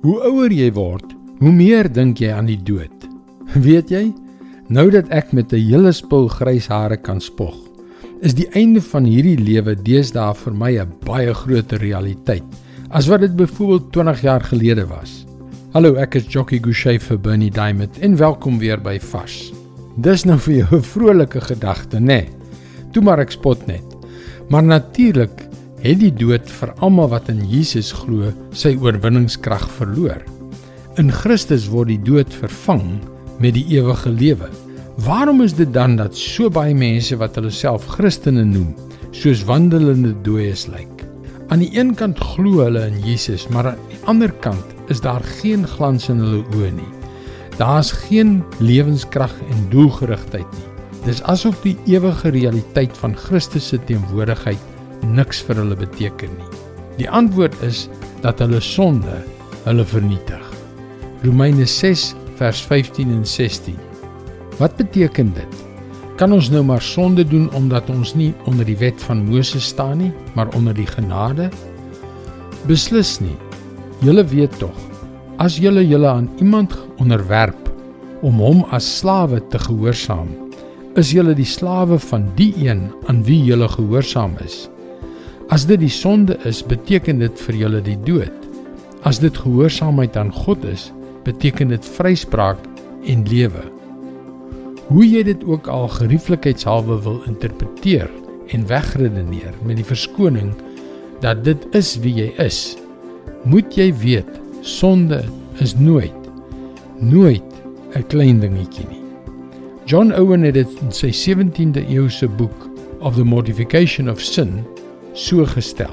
Hoe ouer jy word, hoe meer dink jy aan die dood. Weet jy, nou dat ek met 'n hele spul grys hare kan spog, is die einde van hierdie lewe deesdae vir my 'n baie groter realiteit as wat dit byvoorbeeld 20 jaar gelede was. Hallo, ek is Jockey Gouchee vir Bernie Diamond en welkom weer by Fas. Dis nou vir jou 'n vrolike gedagte, nê? Nee, toe maar ek spot net. Maar natuurlik het die dood vir almal wat in Jesus glo sy oorwinningskrag verloor. In Christus word die dood vervang met die ewige lewe. Waarom is dit dan dat so baie mense wat hulle self Christene noem, soos wandelende dooies lyk? Aan die een kant glo hulle in Jesus, maar aan die ander kant is daar geen glans in hulle oë nie. Daar's geen lewenskrag en doelgerigtheid nie. Dis asof die ewige realiteit van Christus se teenwoordigheid niks vir hulle beteken nie. Die antwoord is dat hulle sonde hulle vernietig. Romeine 6 vers 15 en 16. Wat beteken dit? Kan ons nou maar sonde doen omdat ons nie onder die wet van Moses staan nie, maar onder die genade? Beslis nie. Julle weet tog, as julle julle aan iemand onderwerp om hom as slawe te gehoorsaam, is julle die slawe van die een aan wie julle gehoorsaam is. As dit die sonde is, beteken dit vir julle die dood. As dit gehoorsaamheid aan God is, beteken dit vryspraak en lewe. Hoe jy dit ook al gerieflikheidshalwe wil interpreteer en wegredeneer met die verskoning dat dit is wie jy is, moet jy weet sonde is nooit nooit 'n klein dingetjie nie. John Owen het dit in sy 17de eeuse boek Of the Mortification of Sin so gestel.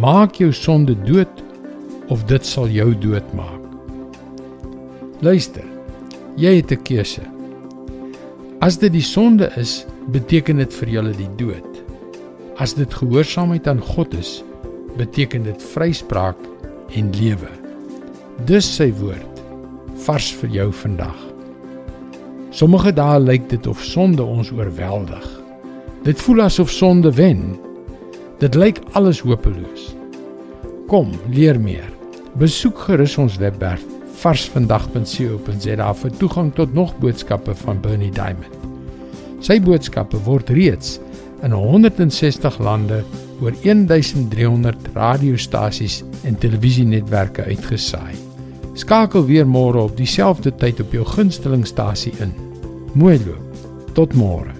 Maak jou sonde dood of dit sal jou doodmaak. Luister. Jy het 'n keuse. As dit die sonde is, beteken dit vir julle die dood. As dit gehoorsaamheid aan God is, beteken dit vryspraak en lewe. Dis sy woord vars vir jou vandag. Sommige dae lyk dit of sonde ons oorweldig. Dit voel asof sonde wen. Dit lyk alles hopeloos. Kom, leer meer. Besoek gerus ons webwerf varsvandag.co.za vir toegang tot nog boodskappe van Bernie Diamond. Sy boodskappe word reeds in 160 lande oor 1300 radiostasies en televisienetwerke uitgesaai. Skakel weer môre op dieselfde tyd op jou gunstelingstasie in. Mooi loop. Tot môre.